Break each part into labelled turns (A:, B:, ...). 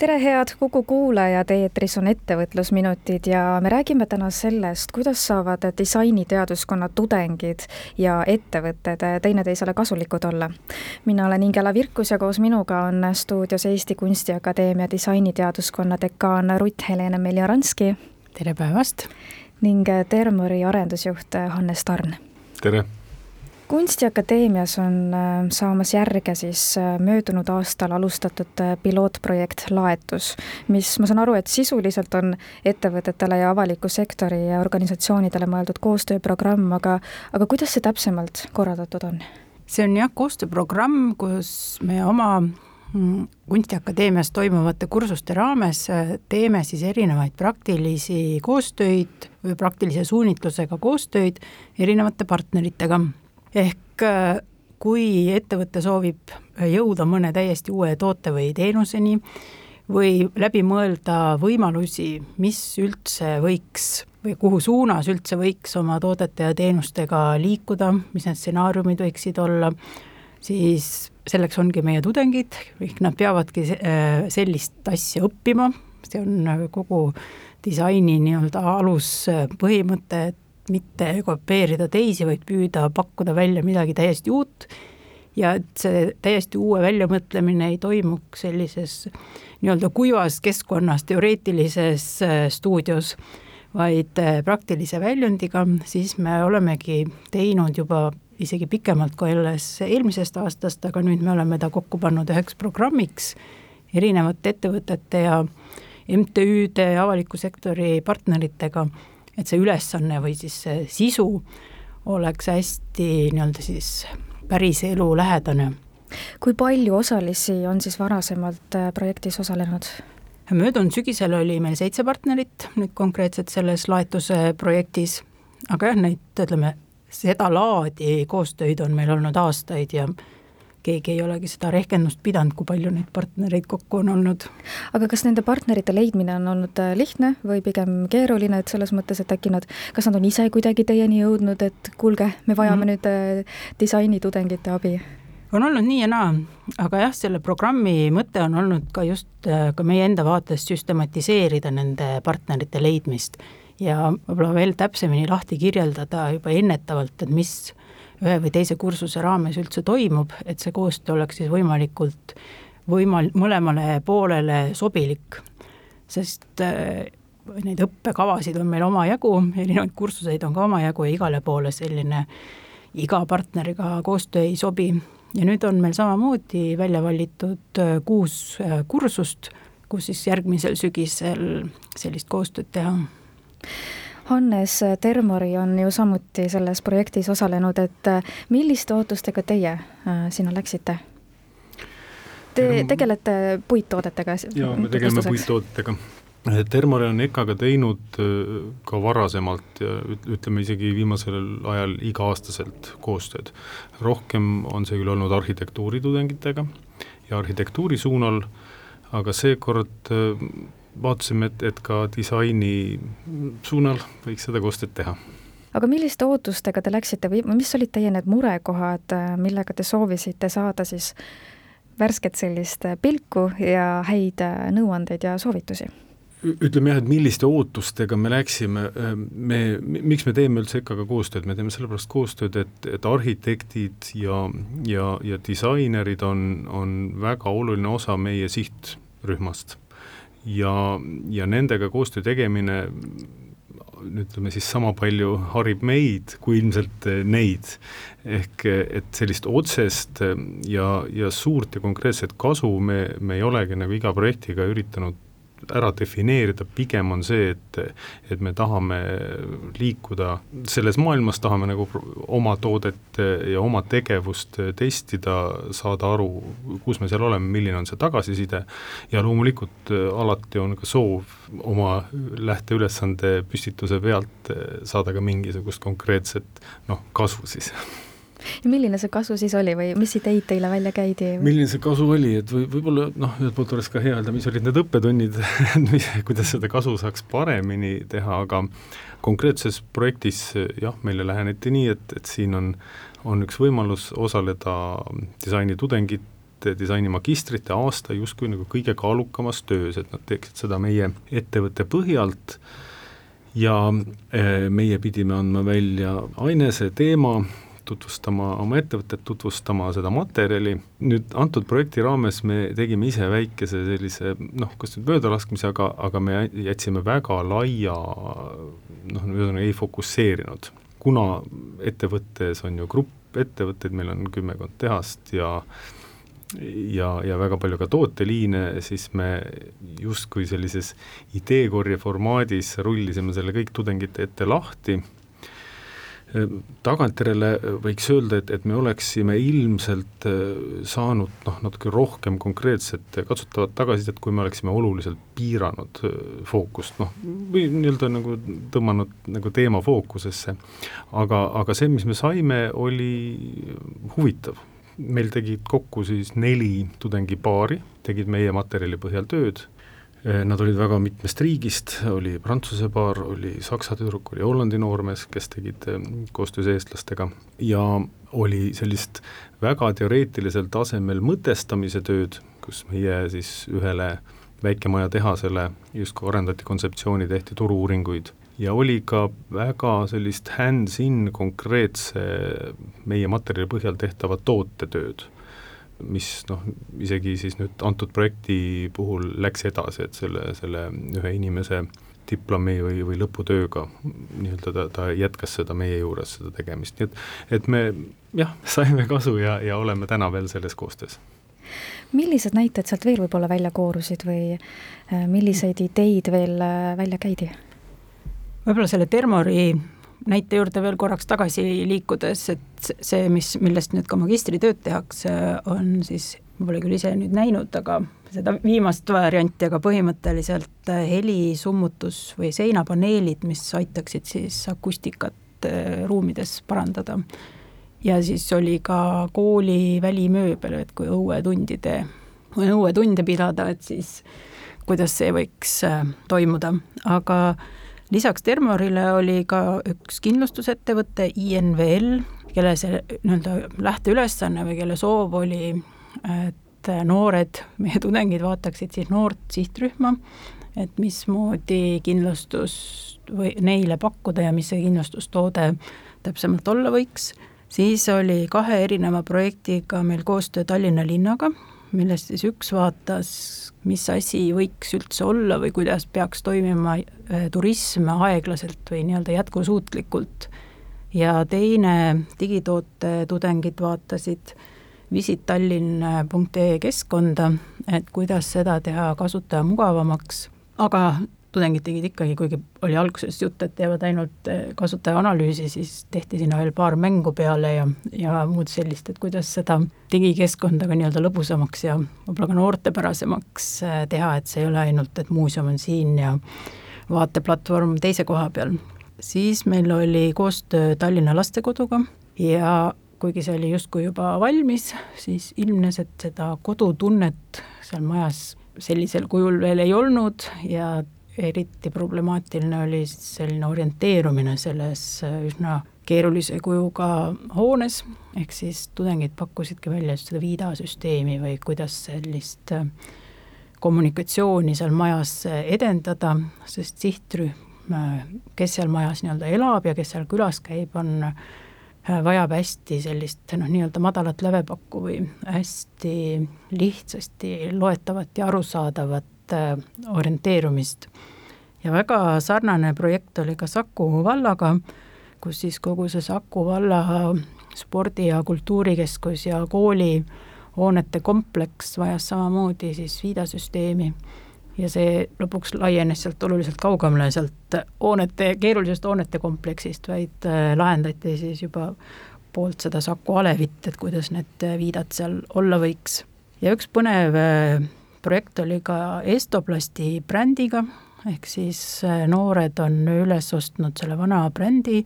A: tere, head Kuku kuulajad, eetris on ettevõtlusminutid ja me räägime täna sellest, kuidas saavad disainiteaduskonna tudengid ja ettevõtted teineteisele kasulikud olla. mina olen Ingela Virkus ja koos minuga on stuudios Eesti Kunstiakadeemia disainiteaduskonna dekaan Rutt-Helene Meljaranski.
B: tere päevast!
A: ning Termori arendusjuht Hannes Tarn.
C: tere!
A: Kunstiakadeemias on äh, saamas järge siis äh, möödunud aastal alustatud äh, pilootprojekt Laetus, mis ma saan aru, et sisuliselt on ettevõtetele ja avaliku sektori ja organisatsioonidele mõeldud koostööprogramm, aga aga kuidas see täpsemalt korraldatud on?
B: see on jah, koostööprogramm, kus me oma mm, kunstiakadeemias toimuvate kursuste raames teeme siis erinevaid praktilisi koostöid või praktilise suunitlusega koostöid erinevate partneritega ehk äh, kui ettevõte soovib jõuda mõne täiesti uue toote või teenuseni või läbi mõelda võimalusi, mis üldse võiks või kuhu suunas üldse võiks oma toodete ja teenustega liikuda, mis need stsenaariumid võiksid olla, siis selleks ongi meie tudengid, ehk nad peavadki äh, sellist asja õppima, see on äh, kogu disaini nii-öelda aluspõhimõte, et mitte kopeerida teisi, vaid püüda pakkuda välja midagi täiesti uut. Ja et see täiesti uue väljamõtlemine ei toimuks sellises nii-öelda kuivas keskkonnas, teoreetilises äh, stuudios, vaid äh, praktilise väljundiga, siis me olemegi teinud juba isegi pikemalt kui alles eelmisest aastast, aga nüüd me oleme ta kokku pannud üheks programmiks erinevate ettevõtete ja MTÜ-de, avaliku sektori partneritega et see ülesanne või siis see sisu oleks hästi nii-öelda siis päriselu lähedane.
A: kui palju osalisi on siis varasemalt äh, projektis osalenud?
B: möödunud sügisel oli meil seitse partnerit nüüd konkreetselt selles laetuse projektis, aga jah, neid ütleme, seda laadi koostöid on meil olnud aastaid ja keegi ei olegi seda rehkendust pidanud, kui palju neid partnereid kokku on olnud.
A: aga kas nende partnerite leidmine on olnud äh, lihtne või pigem keeruline, et selles mõttes, et äkki nad, kas nad on ise kuidagi teieni jõudnud, et kuulge, me vajame mm. nüüd äh, disainitudengite abi?
B: on olnud nii ja naa, aga jah, selle programmi mõte on olnud ka just äh, ka meie enda vaatest süstematiseerida nende partnerite leidmist ja võib-olla veel täpsemini lahti kirjeldada juba ennetavalt, et mis ühe või teise kursuse raames üldse toimub, et see koostöö oleks siis võimalikult võimal-, mõlemale poolele sobilik, sest äh, neid õppekavasid on meil omajagu, erinevaid kursuseid on ka omajagu ja igale poole selline iga partneriga koostöö ei sobi. ja nüüd on meil samamoodi välja valitud äh, kuus äh, kursust, kus siis järgmisel sügisel sellist koostööd teha
A: Hannes Termori on ju samuti selles projektis osalenud, et äh, milliste ootustega teie äh, sinna läksite? Te tegelete puittoodetega?
C: jaa, me tegeleme puittoodetega. Termori on EKA-ga teinud äh, ka varasemalt ja ütleme isegi viimasel ajal iga-aastaselt koostööd. rohkem on see küll olnud arhitektuuritudengitega ja arhitektuuri suunal, aga seekord vaatasime, et, et ka disaini suunal võiks seda koostööd teha.
A: aga milliste ootustega te läksite või mis olid teie need murekohad, millega te soovisite saada siis värsket sellist pilku ja häid nõuandeid ja soovitusi?
C: ütleme jah, et milliste ootustega me läksime, me, miks me teeme üldse EKA-ga koostööd, me teeme sellepärast koostööd, et, et arhitektid ja, ja, ja disainerid on, on väga oluline osa meie sihtrühmast ja, ja nendega koostöö tegemine ütleme siis sama palju harib meid kui ilmselt neid. ehk et sellist otsest ja, ja suurt ja konkreetset kasu me, me ei olegi nagu iga projektiga üritanud ära defineerida, pigem on see, et et me tahame liikuda selles maailmas, tahame nagu oma toodet ja oma tegevust testida, saada aru, kus me seal oleme, milline on see tagasiside ja loomulikult alati on ka soov oma lähteülesande püstituse pealt saada ka mingisugust konkreetset noh, kasu siis
A: ja milline see kasu siis oli või mis ideid teile välja käidi?
C: milline see kasu oli, et või võib-olla noh, ühelt poolt oleks ka hea öelda, mis olid need õppetunnid kuidas seda kasu saaks paremini teha, aga konkreetses projektis jah, meile läheneti nii, et, et siin on, on üks võimalus osaleda disainitudengite disainimagistrite aasta justkui nagu kõige kaalukamas töös, et nad teeksid seda meie ettevõtte põhjalt ja eh, meie pidime andma välja ainese teema, tutvustama oma ettevõtet, tutvustama seda materjali, nüüd antud projekti raames me tegime ise väikese sellise noh, kas nüüd möödalaskmise, aga, aga me jätsime väga laia noh, ühesõnaga ei fokusseerinud. kuna ettevõttes on ju grupp ettevõtteid, meil on kümmekond tehast ja ja, ja väga palju ka tooteliine, siis me justkui sellises ideekorje formaadis rullisime selle kõik tudengite ette lahti tagantjärele võiks öelda, et, et me oleksime ilmselt äh, saanud noh, natuke rohkem konkreetset katsutavat tagasisidet, kui me oleksime oluliselt piiranud äh, fookust, noh, või nii-öelda nagu tõmmanud nagu teema fookusesse. aga, aga see, mis me saime, oli huvitav. meil tegid kokku siis neli tudengipaari, tegid meie materjali põhjal tööd nad olid väga mitmest riigist, oli Prantsuse paar, oli Saksa tüdruk, oli Hollandi noormees, kes tegid eh, koostöös eestlastega. Ja oli sellist väga teoreetilisel tasemel mõtestamise tööd, kus meie siis ühele väikemaja tehasele justkui arendati kontseptsiooni, tehti turu-uuringuid. Ja oli ka väga sellist hands-in konkreetse meie materjali põhjal tehtavat tootetööd mis noh, isegi siis nüüd antud projekti puhul läks edasi, et selle, selle ühe inimese diplomi või, või lõputööga nii-öelda ta, ta jätkas seda meie juures, seda tegemist, nii et et me jah, saime kasu ja, ja oleme täna veel selles koostöös.
A: millised näited sealt veel võib-olla välja koorusid või äh, milliseid ideid veel äh, välja käidi?
B: võib-olla selle Termori näite juurde veel korraks tagasi liikudes, et see, mis, millest nüüd ka magistritööd tehakse, on siis, ma pole küll ise nüüd näinud, aga seda viimast varianti, aga põhimõtteliselt helisummutus või seinapaneelid, mis aitaksid siis akustikat eh, ruumides parandada. ja siis oli ka kooli välimööbel, et kui õuetundide, õuetunde pidada, et siis kuidas see võiks eh, toimuda, aga lisaks Termorile oli ka üks kindlustusettevõte, INVL, kelle see nii-öelda lähteülesanne või kelle soov oli, et noored, meie tudengid vaataksid siis noort sihtrühma, et mismoodi kindlustust või neile pakkuda ja mis see kindlustustoode täpsemalt olla võiks, siis oli kahe erineva projektiga meil koostöö Tallinna linnaga, millest siis üks vaatas mis asi võiks üldse olla või kuidas peaks toimima äh, turism aeglaselt või nii-öelda jätkusuutlikult. ja teine, digitoote tudengid vaatasid visittallinn.ee keskkonda, et kuidas seda teha kasutaja mugavamaks, aga tudengid tegid ikkagi, kuigi oli alguses jutt, et teevad ainult eh, kasutajaanalüüsi, siis tehti sinna veel paar mängu peale ja, ja muud sellist, et kuidas seda digikeskkonda ka nii-öelda lõbusamaks ja võib-olla ka noortepärasemaks eh, teha, et see ei ole ainult, et muuseum on siin ja vaateplatvorm teise koha peal. siis meil oli koostöö Tallinna Lastekoduga ja kuigi see oli justkui juba valmis, siis ilmnes, et seda kodutunnet seal majas sellisel kujul veel ei olnud ja eriti problemaatiline oli selline orienteerumine selles äh, üsna keerulise kujuga hoones, ehk siis tudengid pakkusidki välja just seda Vida süsteemi või kuidas sellist äh, kommunikatsiooni seal majas äh, edendada, sest sihtrühm, kes seal majas nii-öelda elab ja kes seal külas käib, on vajab hästi sellist noh, nii-öelda madalat lävepakku või hästi lihtsasti loetavat ja arusaadavat orienteerumist ja väga sarnane projekt oli ka Saku vallaga, kus siis kogu see Saku valla spordi- ja kultuurikeskus ja koolihoonete kompleks vajas samamoodi siis viidasüsteemi ja see lõpuks laienes sealt oluliselt kaugemale sealt hoonete, keerulisest hoonete kompleksist, vaid äh, lahendati siis juba poolt seda Saku alevit, et kuidas need viidad seal olla võiks. ja üks põnev äh, projekt oli ka Estoplasti brändiga, ehk siis äh, noored on üles ostnud selle vana brändi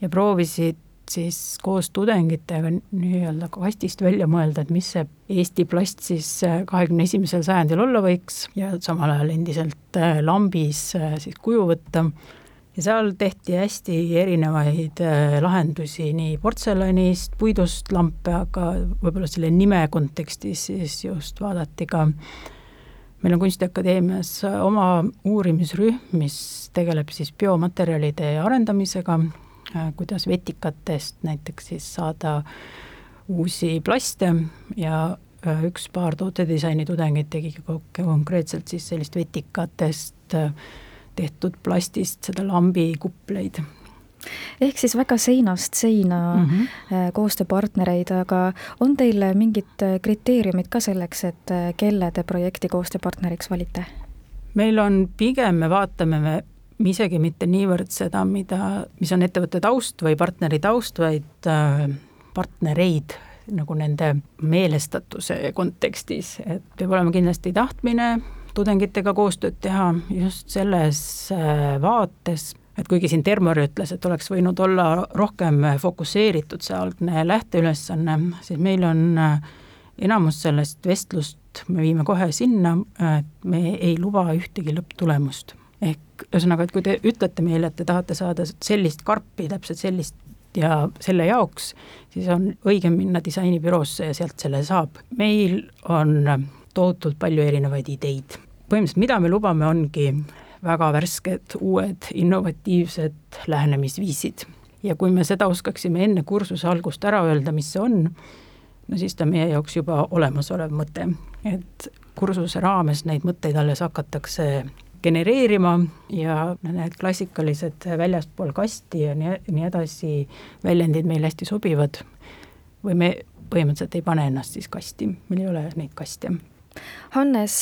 B: ja proovisid siis koos tudengitega nii-öelda kastist välja mõelda, et mis see Eesti plast siis äh, kahekümne esimesel sajandil olla võiks ja samal ajal endiselt äh, lambis siis kuju võtta ja seal tehti hästi erinevaid lahendusi nii portselanist, puidust lampe, aga võib-olla selle nime kontekstis siis just vaadati ka meil on Kunstiakadeemias oma uurimisrühm, mis tegeleb siis biomaterjalide arendamisega Äh, kuidas vetikatest näiteks siis saada uusi plaste ja äh, üks paar tootedisaini tudengit tegi konkreetselt siis sellist vetikatest äh, tehtud plastist seda lambikupleid
A: ehk siis väga seinast seina mm -hmm. koostööpartnereid, aga on teil mingid kriteeriumid ka selleks, et kelle te projekti koostööpartneriks valite?
B: meil on pigem, me vaatame, me isegi mitte niivõrd seda, mida, mis on ettevõtte taust või partneri taust, vaid äh, partnereid nagu nende meelestatuse kontekstis, et peab olema kindlasti tahtmine tudengitega koostööd teha just selles äh, vaates, et kuigi siin Termori ütles, et oleks võinud olla rohkem fokusseeritud see algne lähteülesanne, siis meil on äh, enamus sellest vestlust me viime kohe sinna, et me ei luba ühtegi lõpptulemust ehk ühesõnaga, et kui te ütlete meile, et te tahate saada sellist karpi, täpselt sellist ja selle jaoks, siis on õigem minna disainibüroosse ja sealt selle saab. meil on tohutult palju erinevaid ideid. Põhimõtteliselt, mida me lubame, ongi väga värsked, uued, innovatiivsed lähenemisviisid. ja kui me seda oskaksime enne kursuse algust ära öelda, mis see on, no siis ta meie jaoks juba olemasolev mõte, et kursuse raames neid mõtteid alles hakatakse genereerima ja need klassikalised väljaspool kasti ja nii, nii edasi väljendid meile hästi sobivad või me põhimõtteliselt ei pane ennast siis kasti, meil ei ole neid kaste
A: Hannes,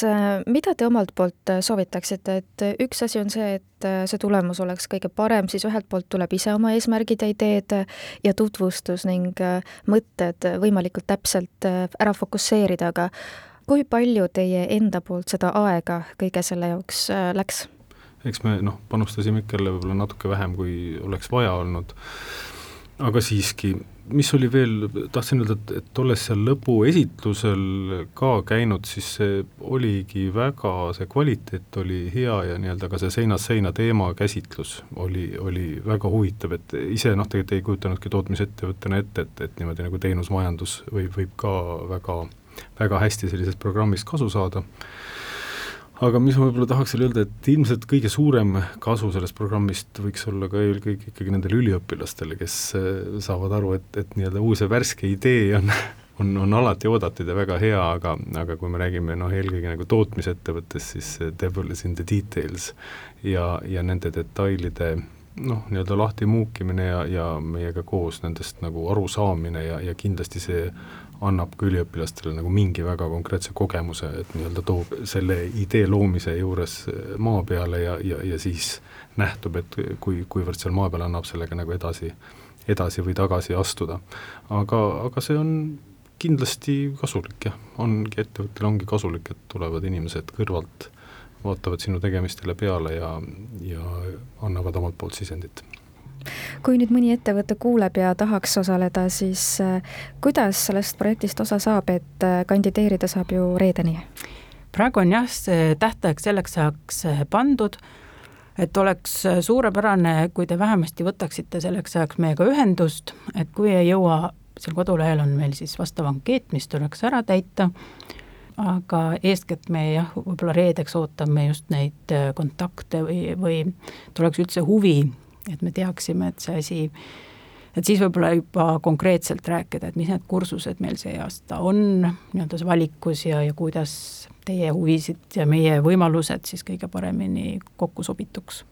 A: mida te omalt poolt soovitaksite, et üks asi on see, et see tulemus oleks kõige parem, siis ühelt poolt tuleb ise oma eesmärgid ja ideed ja tutvustus ning mõtted võimalikult täpselt ära fokusseerida, aga kui palju teie enda poolt seda aega kõige selle jaoks äh, läks?
C: eks me noh, panustasime ikka jälle võib-olla natuke vähem, kui oleks vaja olnud, aga siiski, mis oli veel, tahtsin öelda, et, et olles seal lõpuesitlusel ka käinud, siis see oligi väga, see kvaliteet oli hea ja nii-öelda ka see seinast seina teema käsitlus oli, oli väga huvitav, et ise noh, tegelikult ei kujutanudki tootmisettevõttena ette, et, et niimoodi nagu teenusmajandus võib, võib ka väga väga hästi sellisest programmist kasu saada. Aga mis ma võib-olla tahaks veel öelda, et ilmselt kõige suurem kasu sellest programmist võiks olla ka eelkõige ikkagi nendele üliõpilastele, kes äh, saavad aru, et, et nii-öelda uus ja värske idee on on, on alati oodatud ja väga hea, aga, aga kui me räägime noh, eelkõige nagu tootmisettevõttest, siis devil is in the details ja, ja nende detailide noh, nii-öelda lahti muukimine ja, ja meiega koos nendest nagu arusaamine ja, ja kindlasti see annab ka üliõpilastele nagu mingi väga konkreetse kogemuse, et nii-öelda toob selle idee loomise juures maa peale ja, ja, ja siis nähtub, et kui, kuivõrd seal maa peal annab sellega nagu edasi, edasi või tagasi astuda. aga, aga see on kindlasti kasulik jah, ongi, ettevõttel ongi kasulik, et tulevad inimesed kõrvalt, vaatavad sinu tegemistele peale ja, ja annavad omalt poolt sisendit
A: kui nüüd mõni ettevõte kuuleb ja tahaks osaleda, siis äh, kuidas sellest projektist osa saab, et äh, kandideerida saab ju reedeni?
B: praegu on jah, see tähtaeg selleks ajaks äh, pandud, et oleks suurepärane, kui te vähemasti võtaksite selleks ajaks meiega ühendust, et kui ei jõua, seal kodulehel on meil siis vastav ankeet, mis tuleks ära täita, aga eeskätt me jah, võib-olla reedeks ootame just neid kontakte või, või tuleks üldse huvi et me teaksime, et see asi, et siis võib-olla juba konkreetselt rääkida, et mis need kursused meil see aasta on nii-öelda valikus ja, ja kuidas teie huvisid ja meie võimalused siis kõige paremini kokku sobituks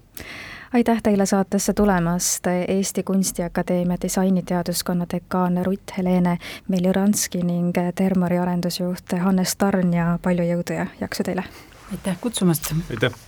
A: aitäh teile saatesse tulemast, Eesti Kunstiakadeemia disainiteaduskonna dekaan Rutt Helene Meljuranski ning Termori arendusjuht Hannes Tarn ja palju jõudu ja jaksu teile!
B: aitäh kutsumast!
C: aitäh!